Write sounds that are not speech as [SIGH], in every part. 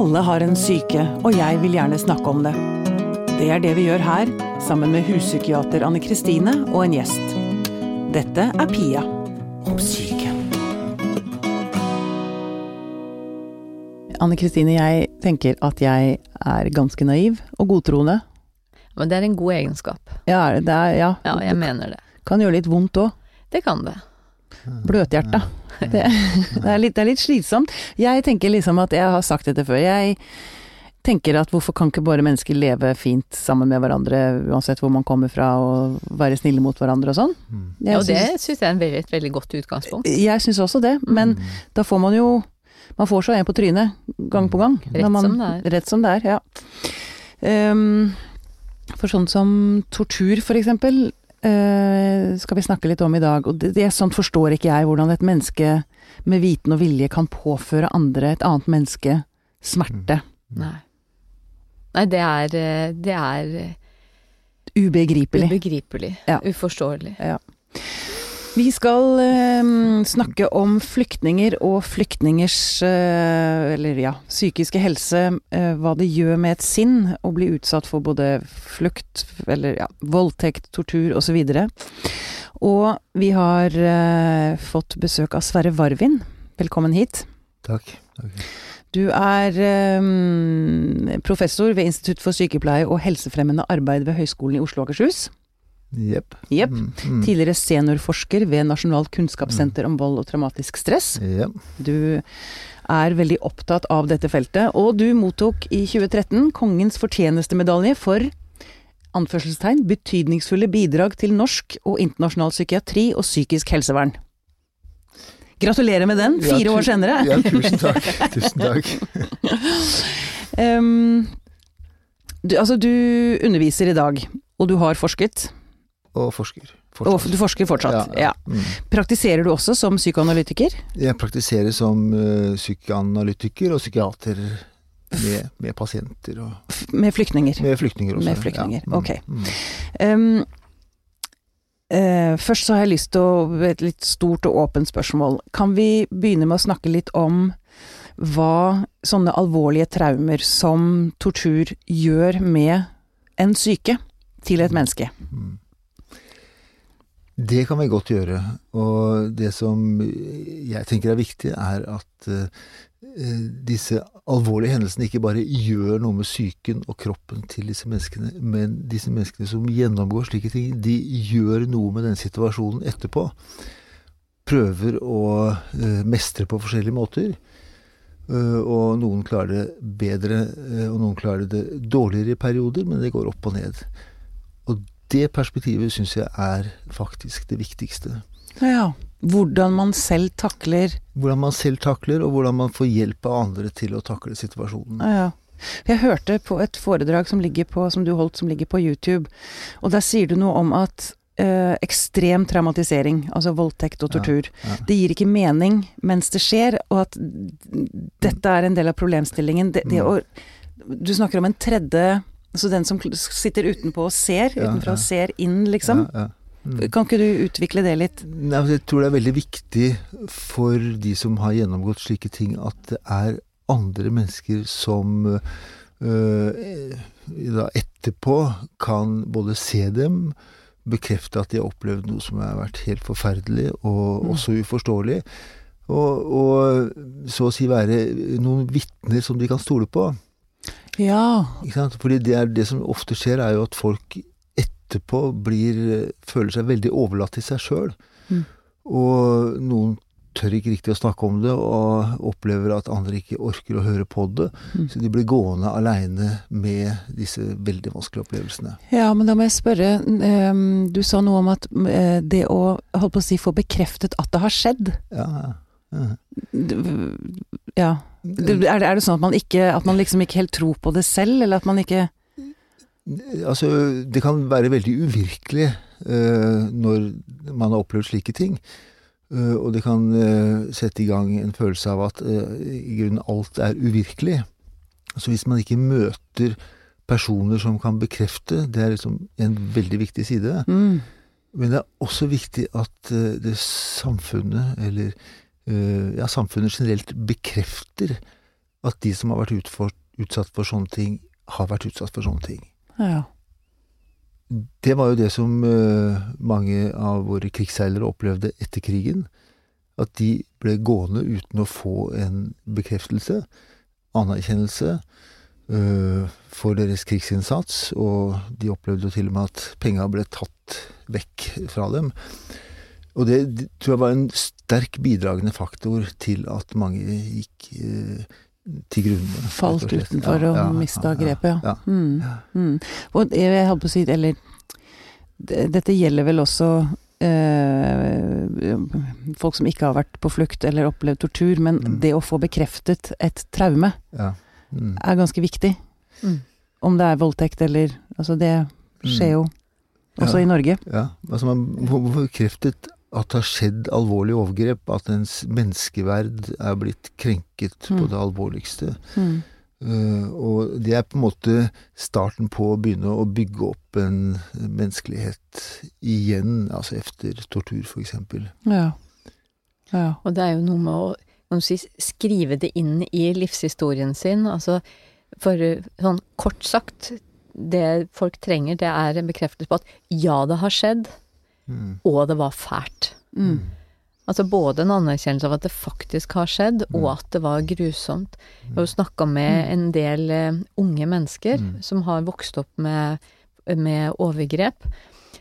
Alle har en syke, og jeg vil gjerne snakke om det. Det er det vi gjør her, sammen med huspsykiater Anne Kristine og en gjest. Dette er Pia om syke. Anne Kristine, jeg tenker at jeg er ganske naiv og godtroende. Men det er en god egenskap. Ja, det er, ja. Ja, jeg mener det. Kan gjøre litt vondt òg. Det kan det. Bløthjerta. [LAUGHS] Det, det, er litt, det er litt slitsomt. Jeg tenker liksom at jeg har sagt dette før. Jeg tenker at hvorfor kan ikke bare mennesker leve fint sammen med hverandre, uansett hvor man kommer fra, og være snille mot hverandre og sånn? Jeg Ja, og det syns- jeg er veldig, et veldig godt utgangspunkt. Jeg syns også det, men da får man jo Man får så en på trynet gang på gang. Rett når man, som det er. Rett som det er, ja. Um, for sånn som tortur, for eksempel, skal vi snakke litt om i dag. Og det, det Sånt forstår ikke jeg, hvordan et menneske med viten og vilje kan påføre andre, et annet menneske, smerte. Nei. Nei, det er, eh, det er eh, Ubegripelig. ubegripelig. Ja. Uforståelig. Vi skal eh, snakke om flyktninger og flyktningers eh, eller ja, psykiske helse. eh, hva det gjør med et sinn å bli utsatt for både flukt, eller ja, voldtekt, tortur osv. Og vi har eh, fått besøk av Sverre Varvin. Velkommen hit. Takk. Okay. Du er eh, professor ved Institutt for sykepleie og helsefremmende arbeid ved Høgskolen i Oslo og Akershus. Jepp. Yep. Mm, mm. Tidligere seniorforsker ved Nasjonalt kunnskapssenter om vold og traumatisk stress. Yep. Du er veldig opptatt av dette feltet, og du mottok i 2013 Kongens fortjenestemedalje for anførselstegn betydningsfulle bidrag til norsk og internasjonal psykiatri og psykisk helsevern. Gratulerer med den, fire ja, år senere. Ja, tusen takk. [LAUGHS] Tusen takk. um, du, altså, du underviser i dag, og du har forsket. Og forsker. Og du forsker fortsatt. Ja. Mm. Praktiserer du også som psykoanalytiker? Jeg praktiserer som uh, psykoanalytiker og psykiater med, med pasienter og Med flyktninger? med flyktninger også. Med flyktninger, Ja. Mm, ok. Mm. Um, uh, først så har jeg lyst til å Et litt stort og åpent spørsmål. Kan vi begynne med å snakke litt om hva sånne alvorlige traumer som tortur gjør med en syke til et menneske? Mm. Det kan vi godt gjøre. Og det som jeg tenker er viktig, er at eh, disse alvorlige hendelsene ikke bare gjør noe med psyken og kroppen til disse menneskene, men disse menneskene som gjennomgår slike ting, de gjør noe med den situasjonen etterpå. Prøver å eh, mestre på forskjellige måter. Eh, og noen klarer det bedre, og noen klarer det dårligere i perioder, men det går opp og ned. Og det perspektivet syns jeg er faktisk det viktigste. Ja. Hvordan man selv takler Hvordan man selv takler, og hvordan man får hjelp av andre til å takle situasjonen. Ja. Jeg hørte på et foredrag som, på, som du holdt som ligger på YouTube, og der sier du noe om at eh, ekstrem traumatisering, altså voldtekt og Ja, tortur, ja. det gir ikke mening mens det skjer, og at dette er en del av problemstillingen. Det, det Mm. å, du snakker om en tredje Altså den som sitter utenpå og ser, utenfra og ser inn, liksom. Mm. Kan ikke du utvikle det litt? Nei, jeg tror det er veldig viktig for de som har gjennomgått slike ting, at det er andre mennesker som øh, da etterpå kan både se dem, bekrefte at de har opplevd noe som har vært helt forferdelig og Mm. også uforståelig, og, og så å si være noen vitner som de kan stole på. Ja. Ikke sant? Fordi det, er, det som ofte skjer, er jo at folk etterpå blir, føler seg veldig overlatt til seg sjøl. Mm. Og noen tør ikke riktig å snakke om det, og opplever at andre ikke orker å høre på det. Mm. Så de blir gående aleine med disse veldig vanskelige opplevelsene. Ja, men da må jeg spørre. ehm, Du sa noe om at eh, det å holdt på å si, få bekreftet at det har skjedd Ja, ja. Ja. Er, det, er det sånn at man ikke At man liksom ikke helt tror på det selv, eller at man ikke Altså, det kan være veldig uvirkelig uh, når man har opplevd slike ting. Uh, og det kan uh, sette i gang en følelse av at i grunnen alt er uvirkelig. Så hvis man ikke møter personer som kan bekrefte, det er liksom en veldig viktig side. mm, Men det er også viktig at det samfunnet, eller ja, samfunnet generelt bekrefter at de som har vært utfor, utsatt for sånne ting, har vært utsatt for sånne ting. Ja. Det var jo det som eh, mange av våre krigsseilere opplevde etter krigen. At de ble gående uten å få en bekreftelse, anerkjennelse, eh, for deres krigsinnsats. Og de opplevde jo til og med at penga ble tatt vekk fra dem. Og det, tror jeg var en sterk bidragende faktor til at mange gikk eh, til grunne. Falt og utenfor Ja, og ja, mista ja, grepet, ja. ja. Mm. Mm. Og jeg holdt på å si, eller Dette gjelder vel også eh, folk som ikke har vært på flukt eller opplevd tortur, men Mm. det å få bekreftet et traume Ja. Mm. er ganske viktig. Mm. Om det er voldtekt eller Altså, det skjer jo også Ja. i Norge. Ja, altså man får bekreftet at det har skjedd alvorlige overgrep, at ens menneskeverd er blitt krenket på Mm. det alvorligste. Mm. Eh, og det er på en måte starten på å begynne å bygge opp en menneskelighet igjen, altså efter tortur, for eksempel. Ja. Ja. Og det er jo noe med å kan du si, skrive det inn i livshistorien sin. Altså, for sånn kort sagt, det folk trenger, det er en bekreftelse på at ja, det har skjedd, Mm. og det var fælt. Mm. Altså både en anerkjennelse av at det faktisk har skjedd, og Mm. at det var grusomt. Jeg har jo snakka med en del eh, unge mennesker Mm. som har vokst opp med, med overgrep,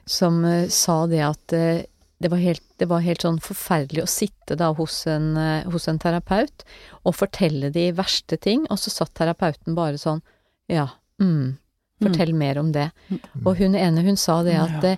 som eh, sa det at eh, det var, helt, det var helt sånn forferdelig å sitte da hos en, hos en terapeut og fortelle de verste ting, og så satt terapeuten bare sånn Ja, mm, fortell mer om det. Mm. Og hun ene, hun sa det at Ja.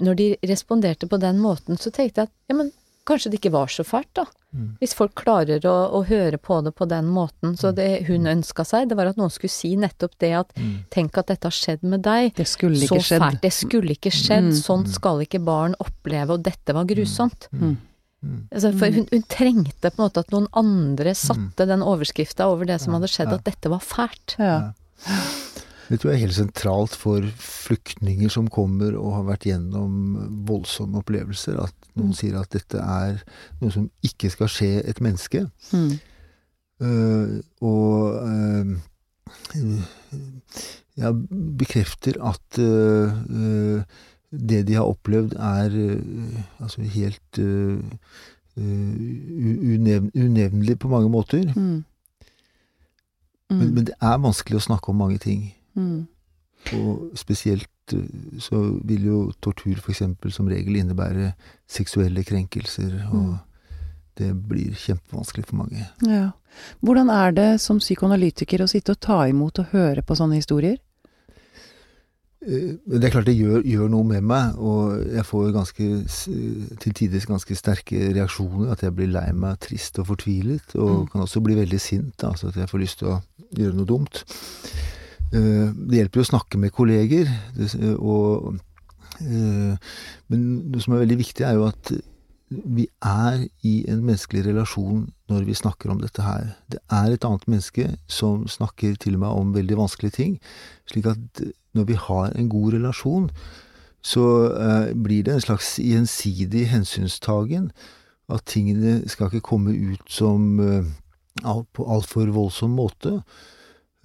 Når de responderte på den måten, så tenkte jeg at ja, men kanskje det ikke var så fælt, da. Mm. Hvis folk klarer å, å høre på det på den måten. Så det hun ønska seg, det var at noen skulle si nettopp det at Mm. tenk at dette har skjedd med deg. Det skulle Så ikke skjedd. fælt. Det skulle ikke skjedd. Mm. Sånt skal ikke barn oppleve, og dette var grusomt. Mm. Mm. Altså, for hun, hun trengte på en måte at noen andre satte den overskrifta over det som Ja, hadde skjedd, ja. at dette var fælt. Ja. Det tror jeg er helt sentralt for flyktninger som kommer og har vært gjennom voldsomme opplevelser, at noen Mm. sier at dette er noe som ikke skal skje et menneske. Mm. Uh, og uh, ja, bekrefter at uh, eh, det de har opplevd er eh, altså helt uh, unev unevnelig på mange måter. Mm. Men, Mm. men det er vanskelig å snakke om mange ting. Mm. Og spesielt eh, så vil jo tortur f.eks. som regel innebære seksuelle krenkelser, og Mm. det blir kjempevanskelig for mange. Ja. Hvordan er det som psykoanalytiker å sitte og ta imot og høre på sånne historier? Eh, det er klart det gjør, gjør noe med meg, og jeg får ganske, til tider ganske sterke reaksjoner. At jeg blir lei meg, trist og fortvilet, og Mm. kan også bli veldig sint. Altså at jeg får lyst til å gjøre noe dumt. Eh, Det hjelper jo å snakke med kolleger, og, eh, men noe som er veldig viktig, er jo at vi er i en menneskelig relasjon når vi snakker om dette her. Det er et annet menneske som snakker til med om veldig vanskelige ting. Slik at når vi har en god relasjon, så eh, blir det en slags gjensidig hensynstagen. At tingene skal ikke komme ut som eh, alt, på altfor voldsom måte.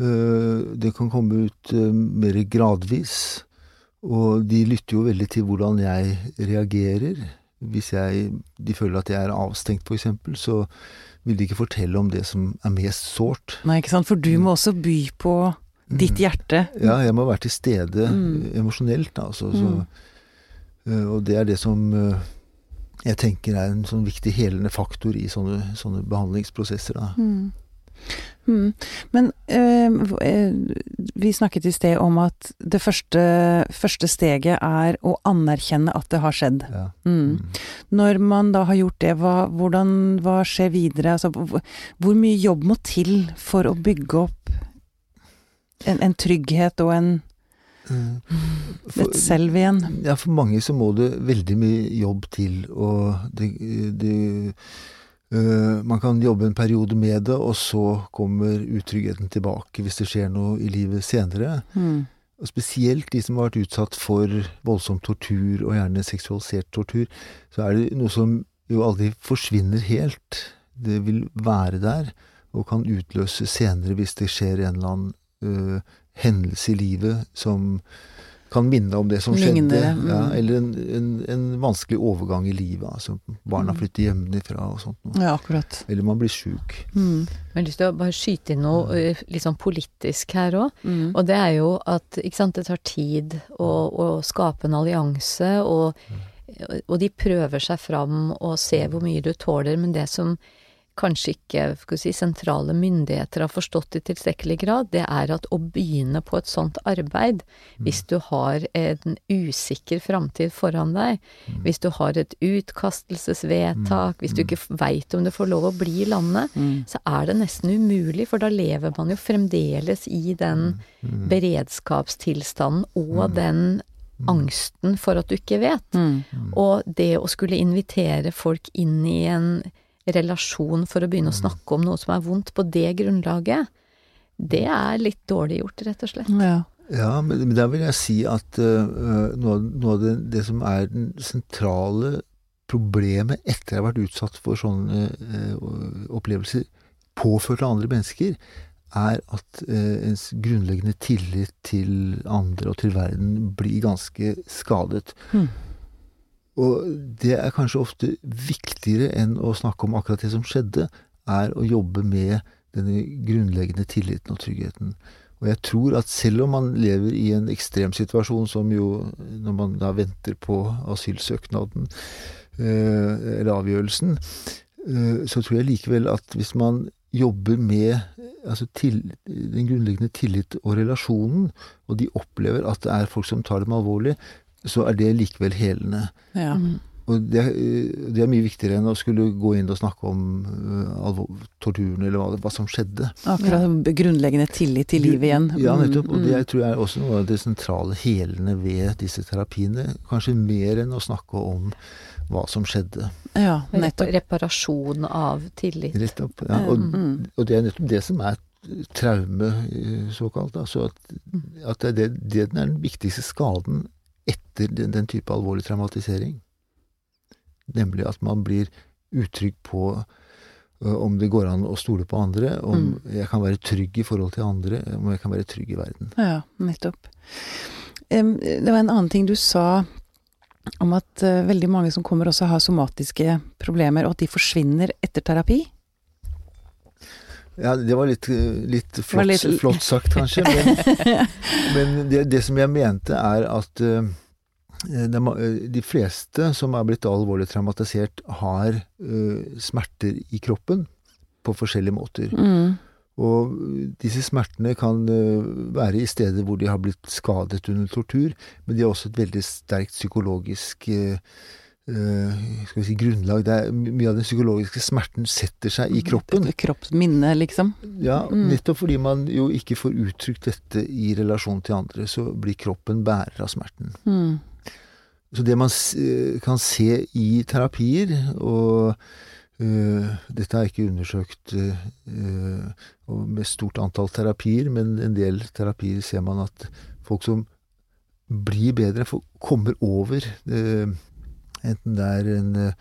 Eh, det kan komme ut eh, mer gradvis. Og de lytter jo veldig til hvordan jeg reagerer. Hvis jeg, de føler at jeg er avstengt, eksempel, så vil de ikke fortelle om det som er mest sårt. Nei, ikke sant? For du må også by på ditt hjerte. Ja, jeg må være til stede Mm. emosjonelt, altså. Så, Mm. eh, og det er det som jeg tenker er en sånn viktig helende faktor i sånne, sånne behandlingsprosesser. Da. Mm. Mm. Men eh, eh, vi snakket i sted om at det første, første steget er å anerkjenne at det har skjedd. Ja. Mm. Mm. Når man da har gjort det, hva, hvordan, hva skjer videre? Altså, hvor, mye jobb må til for å bygge opp en, en trygghet og en, Eh, for- et selv igjen? Ja, for mange så må det veldig mye jobb til, og det, det øh, Man kan jobbe en periode med det, og så kommer utryggheten tilbake hvis det skjer noe i livet senere. Mm. Og spesielt de som har vært utsatt for voldsom tortur, og gjerne seksualisert tortur, så er det noe som jo aldri forsvinner helt. Det vil være der. og kan utløse senere hvis det skjer en eller annen uh, hendelse i livet som kan minne om det som Lignende, skjedde. mm. Ja, eller en, en, en vanskelig overgang i livet. Altså barna Mm. flytter hjemmefra og sånt. Ja, akkurat. Eller man blir sjuk. Mm. Jeg har lyst til å bare skyte inn noe eh, litt sånn politisk her òg. Mm. Og det er jo at ikke sant, det tar tid å, å skape en allianse, og, og de prøver seg fram og ser hvor mye du tåler, men det som kanskje ikke si, sentrale myndigheter har forstått i tilstrekkelig grad, det er at å begynne på et sånt arbeid, hvis du har en usikker framtid foran deg, hvis du har et utkastelsesvedtak, hvis du ikke veit om du får lov å bli i landet, Mm. så er det nesten umulig, for da lever man jo fremdeles i den beredskapstilstanden og den angsten for at du ikke vet. Mm. Og det å skulle invitere folk inn i en relasjon for å begynne å snakke om noe som er vondt på det grunnlaget, det er litt dårlig gjort, rett og slett. Ja. Ja, men, men da vil jeg si at øh, noe, noe av det, det som er den sentrale problemet etter å ha vært utsatt for sånne uh, opplevelser påført av andre mennesker, er at øh, ens grunnleggende tillit til andre og til verden blir ganske skadet. Mm. Og det er kanskje ofte viktigere enn å snakke om akkurat det som skjedde, er å jobbe med denne grunnleggende tilliten og tryggheten. Og jeg tror at selv om man lever i en ekstremsituasjon, som jo når man da venter på asylsøknaden eh, eller avgjørelsen, eh, så tror jeg likevel at hvis man jobber med altså til, den grunnleggende tillit og relasjonen, og de opplever at det er folk som tar dem alvorlig, så er det likevel helende. ja. Mm. Og det, det er mye viktigere enn å skulle gå inn og snakke om uh, torturen eller hva, hva som skjedde. Akkurat grunnleggende tillit til livet igjen. Ja, nettopp. Og Mm, det jeg tror jeg er også noe av det sentrale helende ved disse terapiene. Kanskje mer enn å snakke om hva som skjedde. Ja, nettopp. reparasjon av tillit. Nettopp. Ja, og, Mm. og det er nettopp det som er traume, eh, såkalt. Altså at, at det, er det, det er den viktigste skaden etter den, type alvorlig traumatisering. Nemlig at man blir utrygg på uh, om det går an å stole på andre, om jeg kan være trygg i forhold til andre, om jeg kan være trygg i verden. Ja, nettopp. Um, Det var en annen ting du sa om at uh, veldig mange som kommer også har somatiske problemer, og at de forsvinner etter terapi. Ja, det var litt, litt, var flott, litt- flott sagt, kanskje. Men, [LAUGHS] men det, det som jeg mente, er at ø, er ma- ø, de fleste som er blitt alvorlig traumatisert, har uh, smerter i kroppen på forskjellige måter. Mm. Og disse smertene kan uh, være i steder hvor de har blitt skadet under tortur, men de har også et veldig sterkt psykologisk uh, ø, skal vi si, grunnlag. Det er, mye av den psykologiske smerten setter seg i kroppen. Kroppsminne, liksom. Ja, Mm. nettopp fordi man jo ikke får uttrykt dette i relasjon til andre, så blir kroppen bærer av smerten. Mm. Så det man eh, kan se i terapier, og øh, dette er ikke undersøkt øh, med stort antall terapier, men en del terapier ser man at folk som blir bedre, kommer over øh, Enten det er en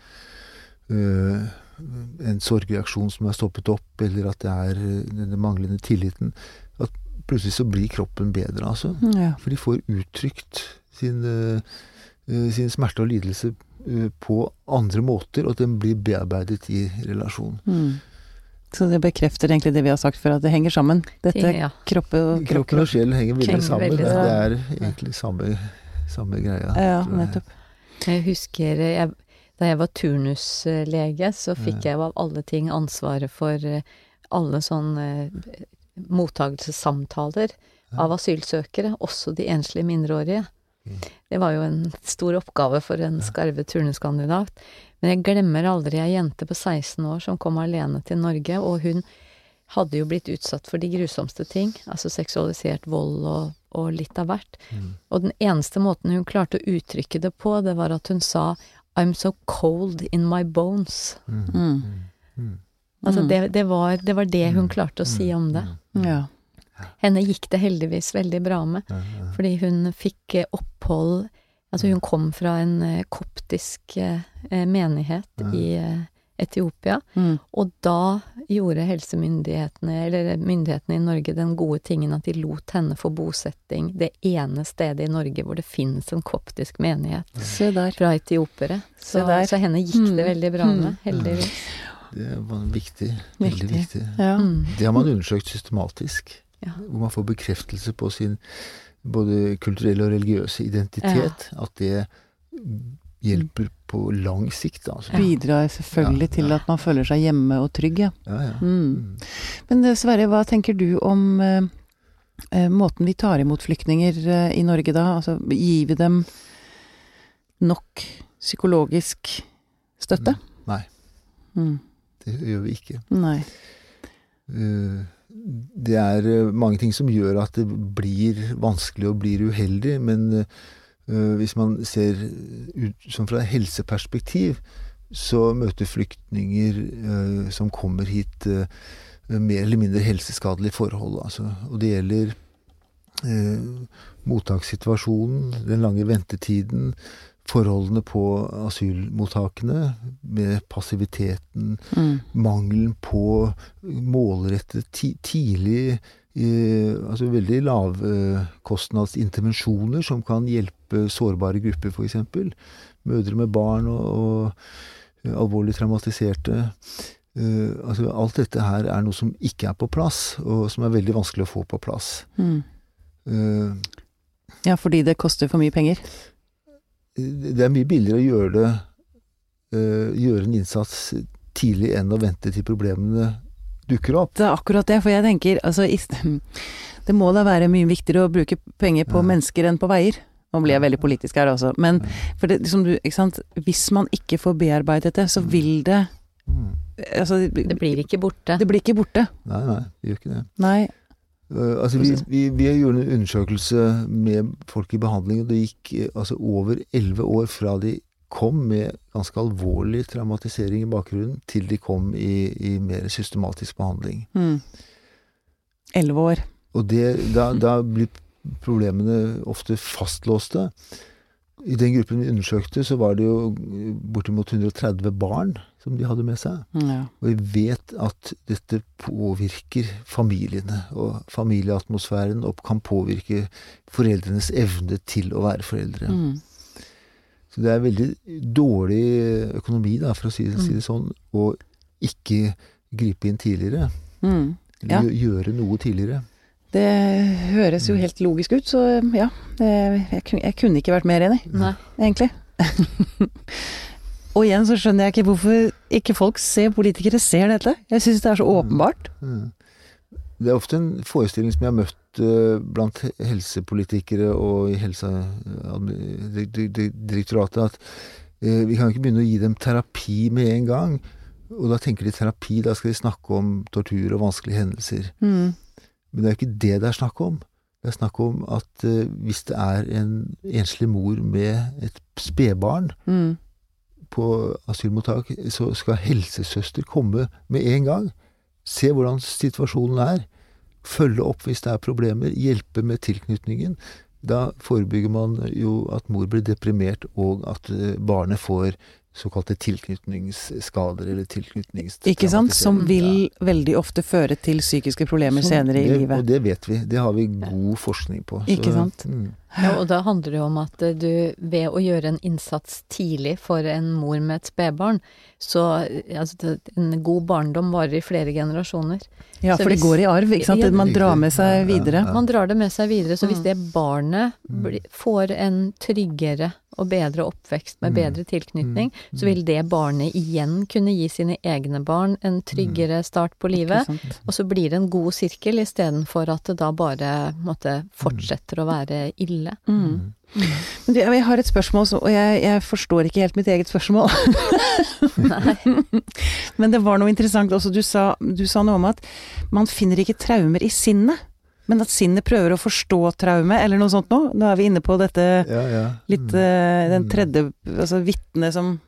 en sorgreaksjon som er stoppet opp, eller at det er den manglende tilliten. At plutselig så blir kroppen bedre, altså. Ja. For de får uttrykt sin, sin smerte og lidelse eh, på andre måter, og at den blir bearbeidet i relasjon. Mm. Så det bekrefter egentlig det vi har sagt før, at det henger sammen. Dette Ja. kroppe og Kroppen og sjelen henger veldig sammen. veldig Det er egentlig samme, samme greia. Ja, nettopp. Jeg husker jeg, da jeg var turnuslege, så fikk jeg av alle ting ansvaret for eh, alle sånne eh, mottagelsessamtaler av asylsøkere, også de enslige mindreårige. Mm. Det var jo en stor oppgave for en skarve turnuskandidat. Men jeg glemmer aldri ei jente på 16 år som kom alene til Norge, og hun hadde jo blitt utsatt for de grusomste ting, altså seksualisert vold og, og litt av hvert. Mm. Og den eneste måten hun klarte å uttrykke det på, det var at hun sa I'm so cold in my bones. Mm. Mm. Mm. Altså Mm. det, det, var, det var det hun klarte å si om det. Mm. Ja. Henne gikk det heldigvis veldig bra med, Ja, ja. fordi hun fikk eh, opphold Altså hun kom fra en eh, koptisk eh, menighet Ja. i, Etiopia. Mm. Og da gjorde helsemyndighetene, eller myndighetene i Norge, den gode tingen at de lot henne få bosetting det ene stedet i Norge hvor det finnes en koptisk menighet Se der. fra etiopere. Se Så, der. så henne gikk det Mm. veldig bra med, heldigvis. Det var viktig. Veldig Viktig. viktig. Ja. Mm. Det har man undersøkt systematisk. Ja. Hvor man får bekreftelse på sin både kulturelle og religiøse identitet. At det hjelper på lang sikt, altså. Ja. Bidrar selvfølgelig Ja, til at man føler seg hjemme og trygg, ja. Ja, ja. Mm. Mm. Men eh, Sverre, hva tenker du om eh, eh, måten vi tar imot flyktninger eh, i Norge da? Altså, gir vi dem nok psykologisk støtte? Nei, Mm. det gjør vi ikke. Nei. Eh, Det er eh, mange ting som gjør at det blir vanskelig og blir uheldig, men eh, hvis man ser ut som fra helseperspektiv, så møter flyktninger eh, som kommer hit, eh, mer eller mindre helseskadelige forhold. Altså. Og det gjelder mottakssituasjonen, den lange ventetiden, forholdene på asylmottakene, med passiviteten, Mm. mangelen på målrettet ti tidlig eh, Altså veldig lavkostnadsintervensjoner som kan hjelpe sårbare grupper, f.eks. Mødre med barn og, og eh, alvorlig traumatiserte. Eh, altså alt dette her er noe som ikke er på plass, og som er veldig vanskelig å få på plass. Mm. Eh, Ja, fordi det koster for mye penger? Det er mye billigere å gjøre det eh, Gjøre en innsats tidlig enn å vente til problemene dukker opp. Det er akkurat det, for jeg tenker altså i [LAUGHS] Det må da være mye viktigere å bruke penger på Ja. mennesker enn på veier. Nå blir jeg veldig politisk her også, men Ja. for det, liksom du, ikke sant? hvis man ikke får bearbeidet det, så vil det Mm. Altså, Det blir ikke borte. det blir ikke borte. Nei, nei, det gjør ikke det. Nei. Eh, altså, vi, vi, vi gjorde en undersøkelse med folk i behandling, og det gikk eh, altså, over elleve år fra de kom med ganske alvorlig traumatisering i bakgrunnen, til de kom i, i mer systematisk behandling. Mm. Elleve år. Og det, da, da blir problemene ofte fastlåste. I den gruppen vi undersøkte, så var det jo bortimot 130 barn som de hadde med seg. Ja. Og vi vet at dette påvirker familiene og familieatmosfæren, og kan påvirke foreldrenes evne til å være foreldre. Mm. Så det er veldig dårlig økonomi, da, for å si, si det sånn, å ikke gripe inn tidligere. Mm. Ja. Eller gjøre noe tidligere. Det høres jo helt logisk ut, så ja. Jeg kunne ikke vært mer enig, Nei. egentlig. [LAUGHS] Og igjen så skjønner jeg ikke hvorfor ikke folk ser, politikere ser dette. Jeg syns det er så åpenbart. Mm. Det er ofte en forestilling som jeg har møtt eh, blant helsepolitikere og i Helsedirektoratet, at eh, vi kan ikke begynne å gi dem terapi med en gang. Og da tenker de terapi, da skal de snakke om tortur og vanskelige hendelser. Mm. Men det er jo ikke det det er snakk om. Det er snakk om at eh, hvis det er en enslig mor med et spedbarn Mm. På asylmottak, så skal helsesøster komme med en gang. Se hvordan situasjonen er. Følge opp hvis det er problemer. Hjelpe med tilknytningen. Da forebygger man jo at mor blir deprimert, og at eh, barnet får såkalte tilknytningsskader eller tilknytningstraumatisering. Ikke sant? Som vil veldig ofte føre til psykiske problemer Som- senere i det, livet. Og det vet vi. Det har vi god forskning på. Ikke sant? Mm, Ja, og da handler det jo om at eh, du ved å gjøre en innsats tidlig for en mor med et spedbarn, så eh, altså, en god barndom varer i flere generasjoner. Ja, for for det går i arv, ikke sant? Ja, Man drar med seg videre. ja, ja. Man drar det med seg videre, så Mm. hvis det barnet bli, får en tryggere og bedre oppvekst med Mm. bedre tilknytning, Mm. så vil det barnet igjen kunne gi sine egne barn en tryggere start på livet. Og så blir det en god sirkel istedenfor at det da bare måtte, fortsetter å være ille. Mm. Men du, jeg har et spørsmål, og jeg, jeg forstår ikke helt mitt eget spørsmål. [LAUGHS] Men det var noe interessant også. Du sa, du sa noe om at man finner ikke traumer i sinnet, men at sinnet prøver å forstå traume, eller noe sånt noe. Nå er vi inne på dette Ja, ja. litt Mm. eh, Den Mm. tredje Altså vitnet som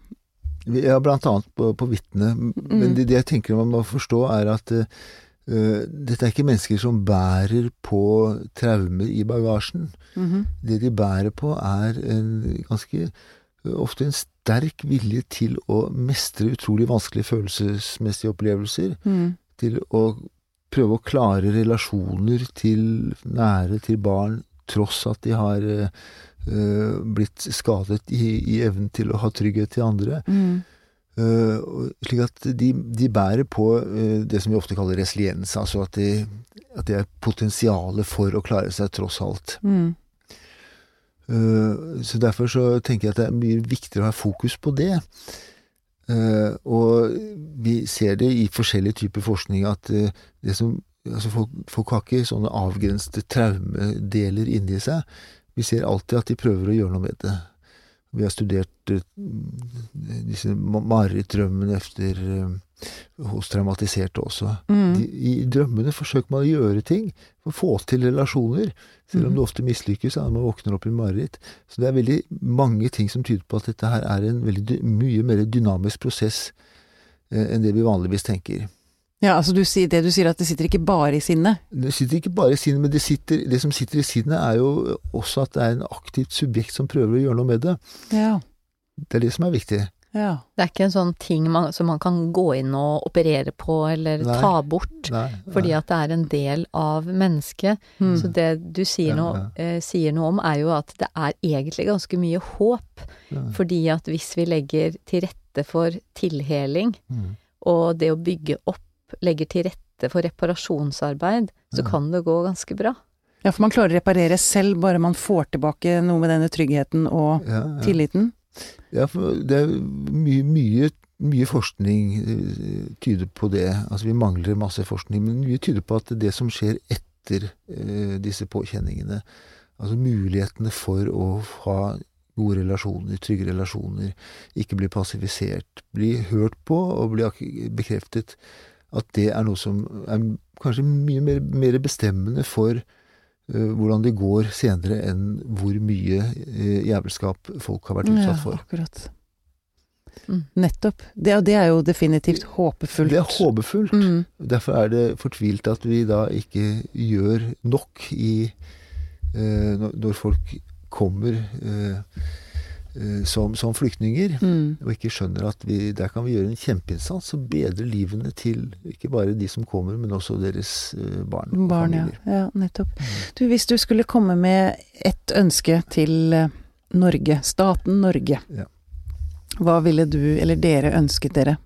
Ja, blant annet på, på vitnet. Men Mm. det, det jeg tenker man må forstå, er at eh, dette er ikke mennesker som bærer på traumer i bagasjen. Mhm. Det de bærer på, er en ganske Ofte en sterk vilje til å mestre utrolig vanskelige følelsesmessige opplevelser. Mm. Til å prøve å klare relasjoner til nære, til barn, tross at de har eh, eh, blitt skadet i, i evnen til å ha trygghet til andre. Mm. Eh, slik at de, de bærer på eh, det som vi ofte kaller resiliens, altså at de, at det er potensialet for å klare seg tross alt. Mm. Eh, så derfor så tenker jeg at det er mye viktigere å ha fokus på det. Og vi ser det i forskjellige typer forskning at det som altså folk, folk har ikke sånne avgrensede traumedeler inni seg. Vi ser alltid at de prøver å gjøre noe med det. Vi har studert eh, disse marerittdrømmene efter eh, hos traumatiserte også. Mm. De, I drømmene forsøker man å gjøre ting få til relasjoner, selv om Mhm. det ofte mislykkes man våkner opp i mareritt. Så det er veldig mange ting som tyder på at dette her er en veldig, mye mer dynamisk prosess eh, enn det vi vanligvis tenker. Ja, altså du sier, det du sier at det sitter ikke bare i sinnet. Det sitter ikke bare i sinnet, men det, sitter, det som sitter i sinnet er jo også at det er en aktivt subjekt som prøver å gjøre noe med det. Ja. Det er det som er viktig. Ja. Det er ikke en sånn ting man, som man kan gå inn og operere på eller Nei. ta bort, Nei, fordi at det er en del av mennesket. Mm. Så det du sier, Ja, noe, ja. eh, sier noe om, er jo at det er egentlig ganske mye håp. Ja. Fordi at hvis vi legger til rette for tilheling, Mm. og det å bygge opp legger til rette for reparasjonsarbeid, så Ja. kan det gå ganske bra. ja, for man klarer å reparere selv, bare man får tilbake noe med denne tryggheten og Ja, ja. tilliten. Ja, for det er mye, mye, mye forskning eh, tyder på det. Altså vi mangler masse forskning, men mye tyder på at det som skjer etter eh, disse påkjenningene, altså mulighetene for å ha gode relasjoner, trygge relasjoner, ikke bli passivisert, bli hørt på og bli bekreftet, at det er noe som er kanskje mye mer, mer bestemmende for uh, hvordan det går senere enn hvor mye uh, jævelskap folk har vært utsatt for. Ja, akkurat. Mm. Nettopp. Det, og det er jo definitivt håpefullt. Det er håpefullt. Mm. Derfor er det fortvilt at vi da ikke gjør nok i uh, når, når folk kommer som, som flyktninger, Mm. og ikke skjønner at vi, der kan vi gjøre en kjempeinnsats og bedre livene til ikke bare de som kommer, men også deres eh, barn og Barn, ja. familier. ja. Nettopp. Du, hvis du skulle komme med ett ønske til eh, Norge, staten Norge, Ja. hva ville du eller dere ønsket dere?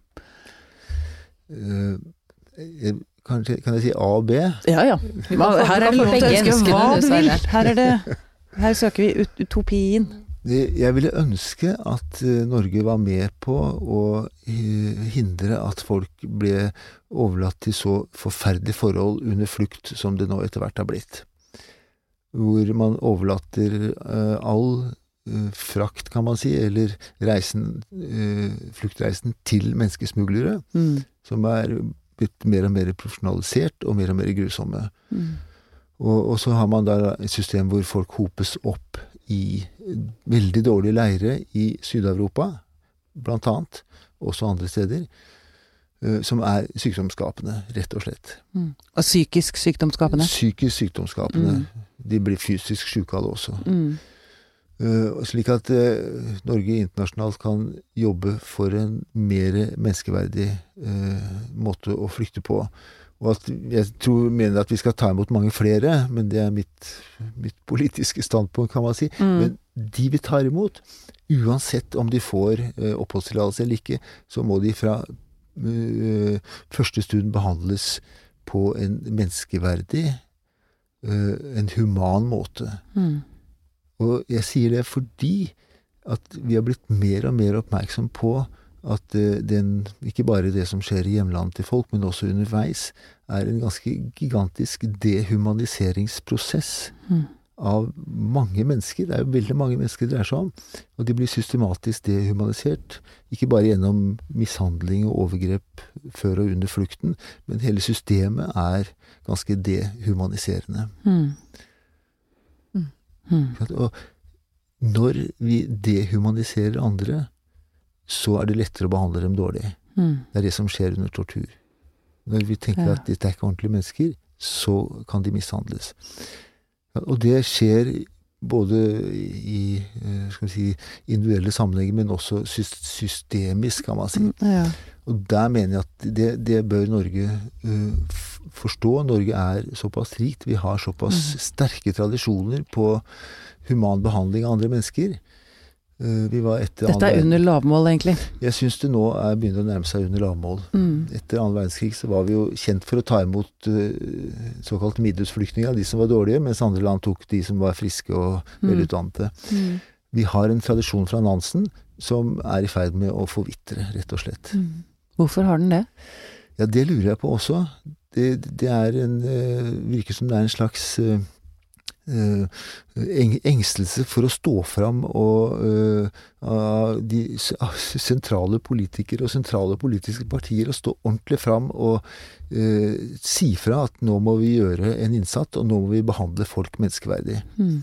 Eh, eh, kan jeg si A og B? Ja ja. Kan Her er det lov til å ønske hva du vil. Her er det Her søker vi utopien. Jeg ville ønske at eh, Norge var med på å eh, hindre at folk ble overlatt til så forferdelige forhold under flukt som det nå etter hvert har blitt. Hvor man overlater eh, all frakt, kan man si, eller reisen, fluktreisen til menneskesmuglere, Mm. som er blitt mer og mer profesjonalisert og mer og mer grusomme. Mm. Og, og så har man da et system hvor folk hopes opp i veldig dårlige leire i Syd-Europa, blant annet, også andre steder, eh, som er sykdomsskapende, rett og slett. Mm. Og psykisk sykdomsskapende. Psykisk sykdomsskapende. Mm. De blir fysisk syke av det også. Mm. Eh, slik at eh, Norge internasjonalt kan jobbe for en mer menneskeverdig måte å flykte på. Og at jeg tror, mener at vi skal ta imot mange flere, men det er mitt, mitt politiske standpunkt, kan man si. Mm. Men de vi tar imot, uansett om de får eh, oppholdstillatelse eller ikke, så må de fra eh, første stund behandles på en menneskeverdig, eh, en human måte. Mm. Og jeg sier det fordi at vi har blitt mer og mer oppmerksom på at eh, den, ikke bare det som skjer i hjemlandet til folk, men også underveis, er en ganske gigantisk dehumaniseringsprosess Mm. av mange mennesker. Det er jo veldig mange mennesker det dreier seg om. Og de blir systematisk dehumanisert. Ikke bare gjennom mishandling og overgrep før og under flukten, men hele systemet er ganske dehumaniserende. Mm. Mm. Mm. Og når vi dehumaniserer andre, så er det lettere å behandle dem dårlig. Mm. Det er det som skjer under tortur. Når vi tenker Ja. at dette er ikke ordentlige mennesker, så kan de mishandles. Og det skjer både i eh, si, individuelle sammenhenger, men også systemisk, kan man si. Ja. Og der mener jeg at det, det bør Norge uh, forstå. Norge er såpass rikt. Vi har såpass sterke tradisjoner på human behandling av andre mennesker. Eh, vi var etter Dette er andre... under lavmål, egentlig. Jeg syns det nå er begynner å nærme seg under lavmål. Mm. Etter annen verdenskrig så var vi jo kjent for å ta imot uh, såkalt middelsflyktninger, de som var dårlige, mens andre land tok de som var friske og Mm. velutdannede. Mm. Vi har en tradisjon fra Nansen som er i ferd med å forvitre, rett og slett. Mm. Hvorfor har den det? Ja, det lurer jeg på også. Det, det er en uh, Virker som det er en slags eng, engstelse for å stå fram og eh, av de sentrale politikere og sentrale politiske partier å stå ordentlig fram og eh, si fra at nå må vi gjøre en innsats, og nå må vi behandle folk menneskeverdig. Mm.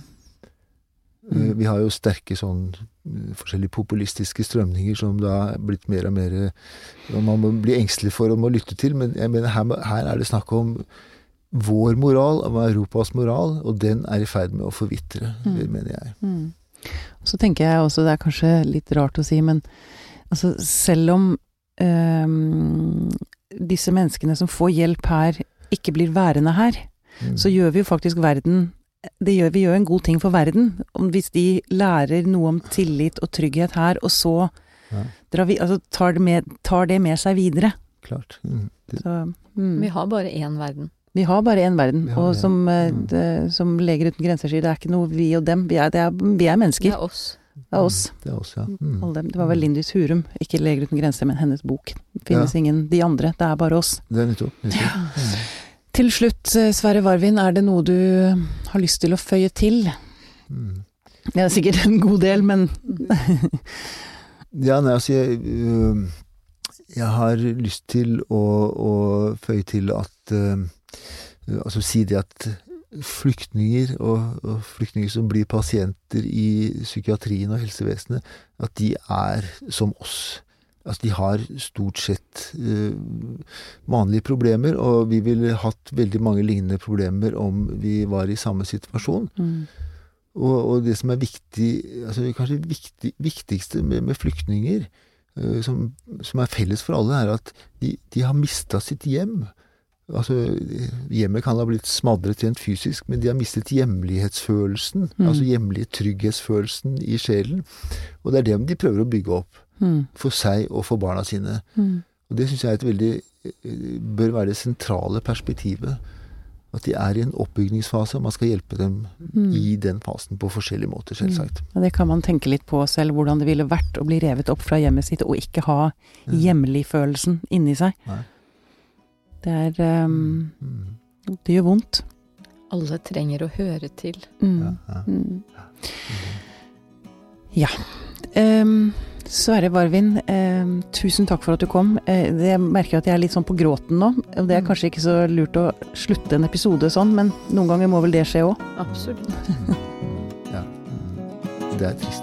Mm. Vi har jo sterke sånn eh, forskjellige populistiske strømninger som da er blitt mer og mer eh, og Man må bli engstelig for og må lytte til, men jeg mener her, her er det snakk om vår moral, av Europas moral, og den er i ferd med å forvitre, Mm. mener jeg. Mm. Så tenker jeg også, det er kanskje litt rart å si, men altså selv om ehm, disse menneskene som får hjelp her, ikke blir værende her, Mm. så gjør vi jo faktisk verden det gjør, Vi gjør en god ting for verden. Hvis de lærer noe om tillit og trygghet her, og så Ja. drar vi, altså tar, det med, tar det med seg videre. Klart. Mm. Det, Så, mm. Vi har bare én verden. Vi har bare én verden, Ja, og som, eh, Mm. det, som Leger uten grenser sier, det er ikke noe vi og dem. Vi er, det er, vi er Det mennesker. er oss. Det er oss. Det er oss, ja. Mm. Alle dem. Det var vel Lindis Hurum, ikke Leger uten grenser, men hennes bok. Det finnes ingen de andre, det er bare oss. Det er nettopp. nettopp. Mm. Til slutt, eh, Sverre Varvin, er det noe du har lyst til å føye til? Mm. Det er sikkert en god del, men Ja, nei, altså jeg, øh, jeg har lyst til å, å føye til at Altså si det at flyktninger, og, og flyktninger som blir pasienter i psykiatrien og helsevesenet, at de er som oss. Altså de har stort sett uh, vanlige problemer, og vi ville hatt veldig mange lignende problemer om vi var i samme situasjon. mm. Og, og det som er viktig, altså kanskje viktig, viktigste med, med flyktninger, uh, som, som er felles for alle, er at de, de har mista sitt hjem. Altså, hjemmet kan ha blitt smadret rent fysisk, men de har mistet hjemlighetsfølelsen. Mm. Altså hjemlige trygghetsfølelsen i sjelen. Og det er det de prøver å bygge opp. Mm. For seg og for barna sine. Mm. Og det syns jeg er et veldig bør være det sentrale perspektivet. At de er i en oppbygningsfase, og man skal hjelpe dem Mm. i den fasen på forskjellige måter, selvsagt. Ja, det kan man tenke litt på selv, hvordan det ville vært å bli revet opp fra hjemmet sitt og ikke ha hjemlig-følelsen inni seg. Nei. Det er um. Det gjør vondt. Alle trenger å høre til. Mm. Ja, ja. Mm. Ja. Um, Sverre Varvin, em, tusen takk for at du kom. Eh, det- jeg merker at jeg er litt sånn på gråten nå. og Det er Mm. kanskje ikke så lurt å slutte en episode sånn, men noen ganger må vel det skje òg. Absolutt. [LAUGHS] Ja. Mm. Det er trist.